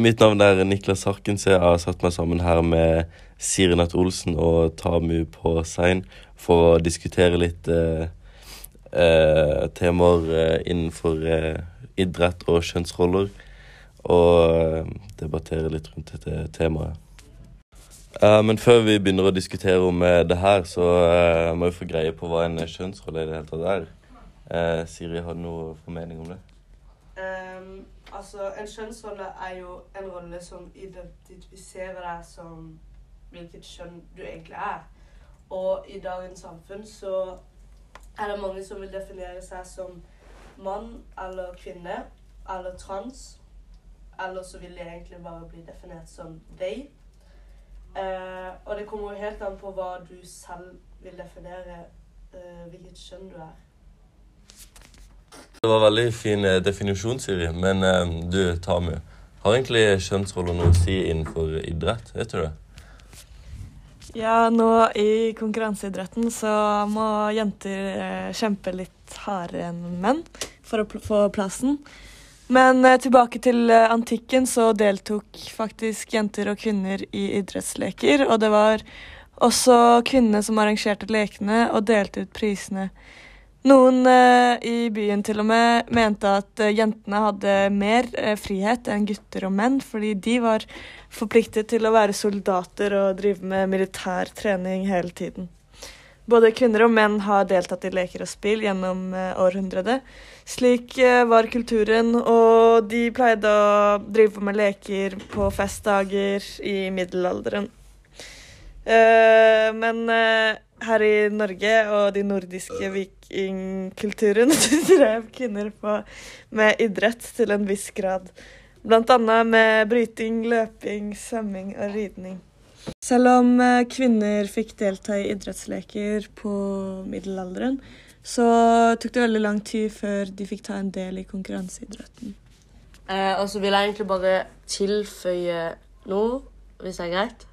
mitt navn er Niklas Harkens. Jeg har satt meg sammen her med Siri Natt Olsen og Tamu på Sein for å diskutere litt eh, eh, temaer eh, innenfor eh, idrett og kjønnsroller. Og eh, debattere litt rundt dette temaet. Eh, men før vi begynner å diskutere om det her, så må vi få greie på hva en kjønnsrolle i det hele tatt er. Siri, har du noe formening om det? Ehm, altså, en kjønnsrolle er jo en rolle som identifiserer deg som hvilket kjønn du egentlig er. Og i dagens samfunn så er det mange som vil definere seg som mann eller kvinne eller trans. Eller så vil de egentlig bare bli definert som they. Eh, og det kommer jo helt an på hva du selv vil definere eh, hvilket kjønn du er. Det var veldig fin eh, definisjon, Siri. Men eh, du, Tamu. Har egentlig kjønnsroller noe å si innenfor idrett? Vet du det? Ja, nå i konkurranseidretten så må jenter eh, kjempe litt hardere enn menn for å få plassen. Men tilbake til antikken så deltok faktisk jenter og kvinner i idrettsleker. Og det var også kvinnene som arrangerte lekene og delte ut prisene. Noen eh, i byen til og med mente at eh, jentene hadde mer eh, frihet enn gutter og menn, fordi de var forpliktet til å være soldater og drive med militær trening hele tiden. Både kvinner og menn har deltatt i leker og spill gjennom århundret. Slik var kulturen, og de pleide å drive med leker på festdager i middelalderen. Men her i Norge og de nordiske vikingkulturen drev kvinner på med idrett til en viss grad. Blant annet med bryting, løping, svømming og ridning. Selv om eh, kvinner fikk delta i idrettsleker på middelalderen, så tok det veldig lang tid før de fikk ta en del i konkurranseidretten. Eh, og så vil jeg egentlig bare tilføye noe, hvis det er greit.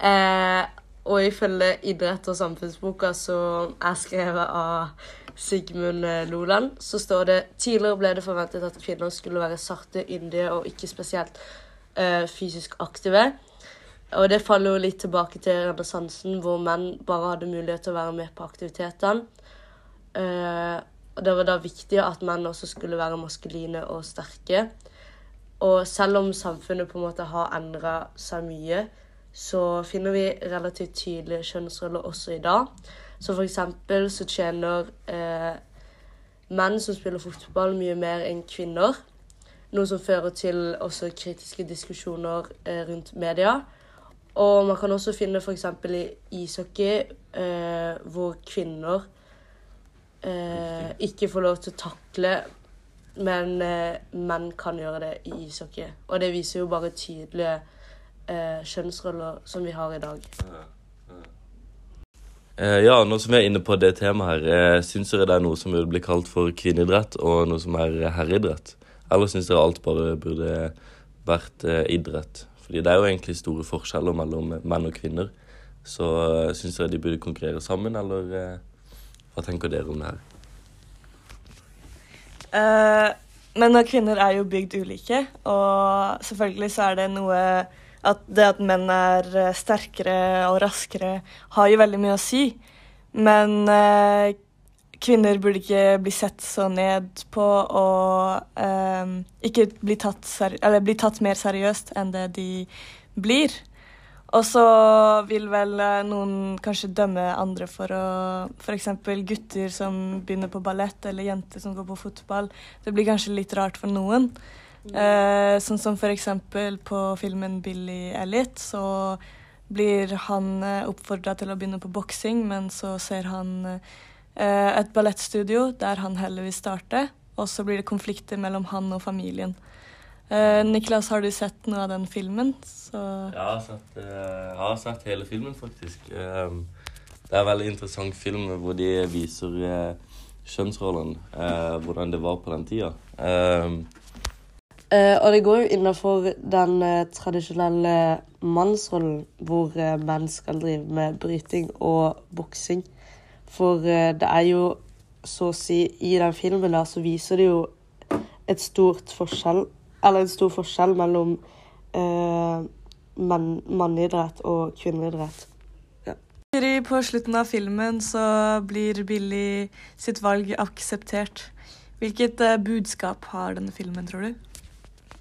Eh, og ifølge idrett- og samfunnsboka som er skrevet av Sigmund eh, Loland, så står det tidligere ble det forventet at kvinner skulle være sarte, yndige og ikke spesielt eh, fysisk aktive. Og det faller jo litt tilbake til renessansen, hvor menn bare hadde mulighet til å være med på aktivitetene. Uh, og det var da viktig at menn også skulle være maskuline og sterke. Og selv om samfunnet på en måte har endra seg mye, så finner vi relativt tydelige kjønnsroller også i dag. Så for eksempel så tjener eh, menn som spiller fotball, mye mer enn kvinner. Noe som fører til også kritiske diskusjoner eh, rundt media. Og man kan også finne f.eks. i ishockey, eh, hvor kvinner eh, ikke får lov til å takle, men eh, menn kan gjøre det i ishockey. Og det viser jo bare tydelige eh, kjønnsroller som vi har i dag. Eh, ja, nå som vi er inne på det temaet her, eh, syns dere det er noe som burde bli kalt for kvinneidrett, og noe som er herreidrett? Eller syns dere alt bare burde vært eh, idrett? Fordi det er jo egentlig store forskjeller mellom menn og kvinner. Så eh, syns dere de burde konkurrere sammen, eller eh, hva tenker dere om det her? Uh, menn og kvinner er jo bygd ulike, og selvfølgelig så er det noe at det at menn er eh, sterkere og raskere, har jo veldig mye å si. Men eh, kvinner burde ikke bli sett så ned på og eh, ikke bli tatt, bli tatt mer seriøst enn det de blir. Og så vil vel eh, noen kanskje dømme andre for å F.eks. gutter som begynner på ballett, eller jenter som går på fotball. Det blir kanskje litt rart for noen. Eh, sånn som f.eks. på filmen 'Billy Elliot', så blir han eh, oppfordra til å begynne på boksing, men så ser han eh, et ballettstudio der han heller vil starte, og så blir det konflikter mellom han og familien. Eh, Niklas, har du sett noe av den filmen? Så Jeg har sett, eh, jeg har sett hele filmen, faktisk. Um, det er en veldig interessant film hvor de viser kjønnsrollen, eh, hvordan det var på den tida. Um, Eh, og det går jo innafor den uh, tradisjonelle mannsrollen, hvor uh, menn skal drive med bryting og boksing. For det er jo så å si I den filmen der så viser det jo et stort forskjell Eller en stor forskjell mellom mann, manneidrett og kvinneidrett. Siri, På slutten av filmen så blir Billy sitt valg akseptert. Hvilket budskap har denne filmen, tror du?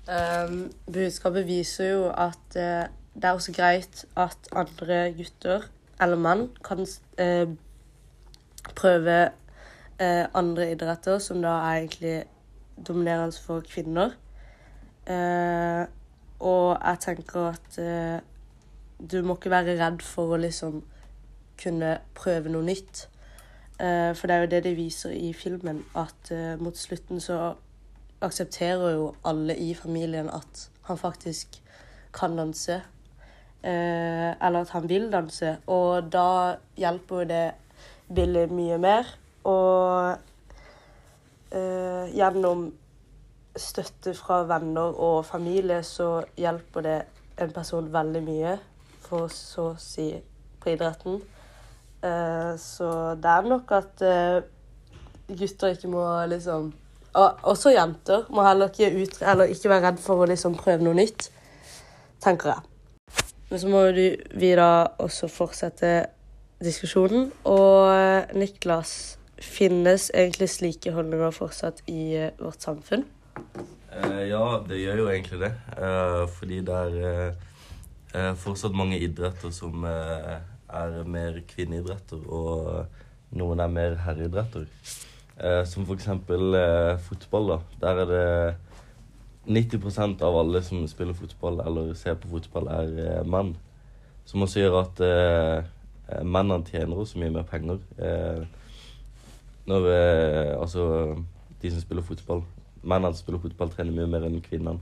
Um, budskapet viser jo at uh, det er også greit at andre gutter, eller menn, kan uh, prøve uh, andre idretter, som da er egentlig dominerende for kvinner. Og jeg tenker at du må ikke være redd for å liksom kunne prøve noe nytt. For det er jo det de viser i filmen, at mot slutten så aksepterer jo alle i familien at han faktisk kan danse. Eh, eller at han vil danse. Og da hjelper jo det Billy mye mer. Og eh, gjennom støtte fra venner og familie så hjelper det en person veldig mye, for så å si, på idretten. Eh, så det er nok at eh, gutter ikke må liksom og også jenter må heller ikke, ut, ikke være redd for å liksom prøve noe nytt, tenker jeg. Men så må vi da også fortsette diskusjonen. Og eh, Niklas, finnes egentlig slike holdninger fortsatt i eh, vårt samfunn? Uh, ja, det gjør jo egentlig det. Uh, fordi det er eh, fortsatt mange idretter som er mer kvinneidretter, og noen er mer herreidretter. Eh, som eksempel eh, fotball. da. Der er det 90% av alle som spiller fotball eller ser på fotball, er eh, menn. Som også gjør at eh, eh, mennene tjener også mye mer penger. Eh, når Altså, de som spiller fotball. Mennene som spiller fotball, trener mye mer enn kvinnene.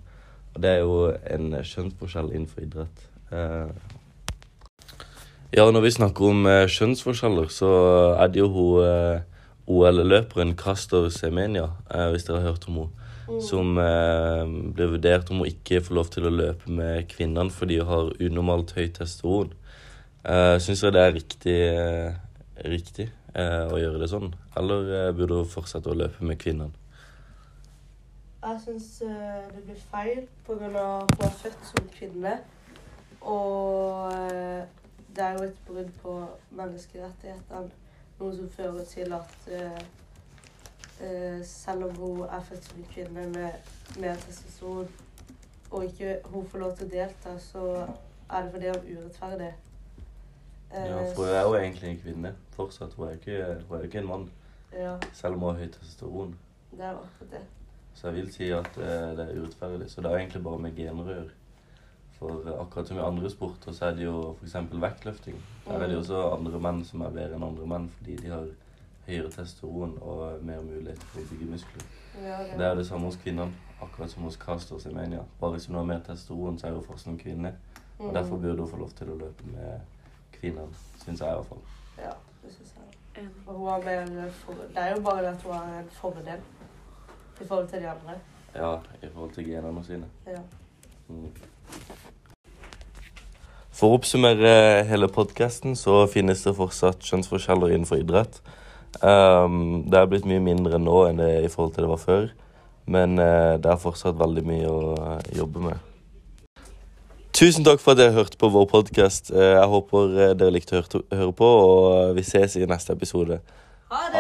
Og det er jo en kjønnsforskjell innenfor idrett. Ja, når vi snakker om eh, kjønnsforskjeller, så er det jo hun eh, OL-løperen Castor Semenya, eh, hvis dere har hørt om henne, som eh, ble vurdert om hun ikke får lov til å løpe med kvinnene fordi hun har unormalt høyt testosteron. Eh, Syns dere det er riktig, riktig eh, å gjøre det sånn, eller burde hun fortsette å løpe med kvinnene? Jeg syns det blir feil pga. at hun er født som kvinne. Og det er jo et brudd på menneskerettighetene. Noe som fører til at uh, selv om hun er født som en kvinne med med testosteron, og ikke hun får lov til å delta, så er det fordi hun er urettferdig. Uh, Ja, for hun er jo egentlig en kvinne fortsatt. Hun er jo ikke, ikke en mann, ja, selv om hun har høyt testosteron. det er akkurat det. Så jeg vil si at uh, det er urettferdig. Så det er egentlig bare med gener å gjøre. For akkurat som i andre sporter, så er det jo f.eks. vektløfting. Der er det jo også andre menn som er bedre enn andre menn fordi de har høyere testosteron og mer mulighet for å bygge muskler. Ja, Det er det samme hos kvinnene, akkurat som hos Castor Semenia. Bare hvis hun har mer testosteron, så er hun fortsatt en kvinne. Og derfor Mm. burde hun få lov til å løpe med kvinnene, syns jeg i hvert fall. Ja, det syns jeg. Og hun har mer for... Det er jo bare det at hun har en fordel i forhold til de andre. Ja, i forhold til genene sine. Ja. Mm. For å oppsummere hele podkasten så finnes det fortsatt kjønnsforskjeller innenfor idrett. Um, det er blitt mye mindre nå enn det i forhold til det var før. Men uh, det er fortsatt veldig mye å eh, jobbe med. Tusen takk for at dere hørte på vår podkast. jeg håper eh, dere likte å høre, høre på, og vi ses i neste episode. Ha det!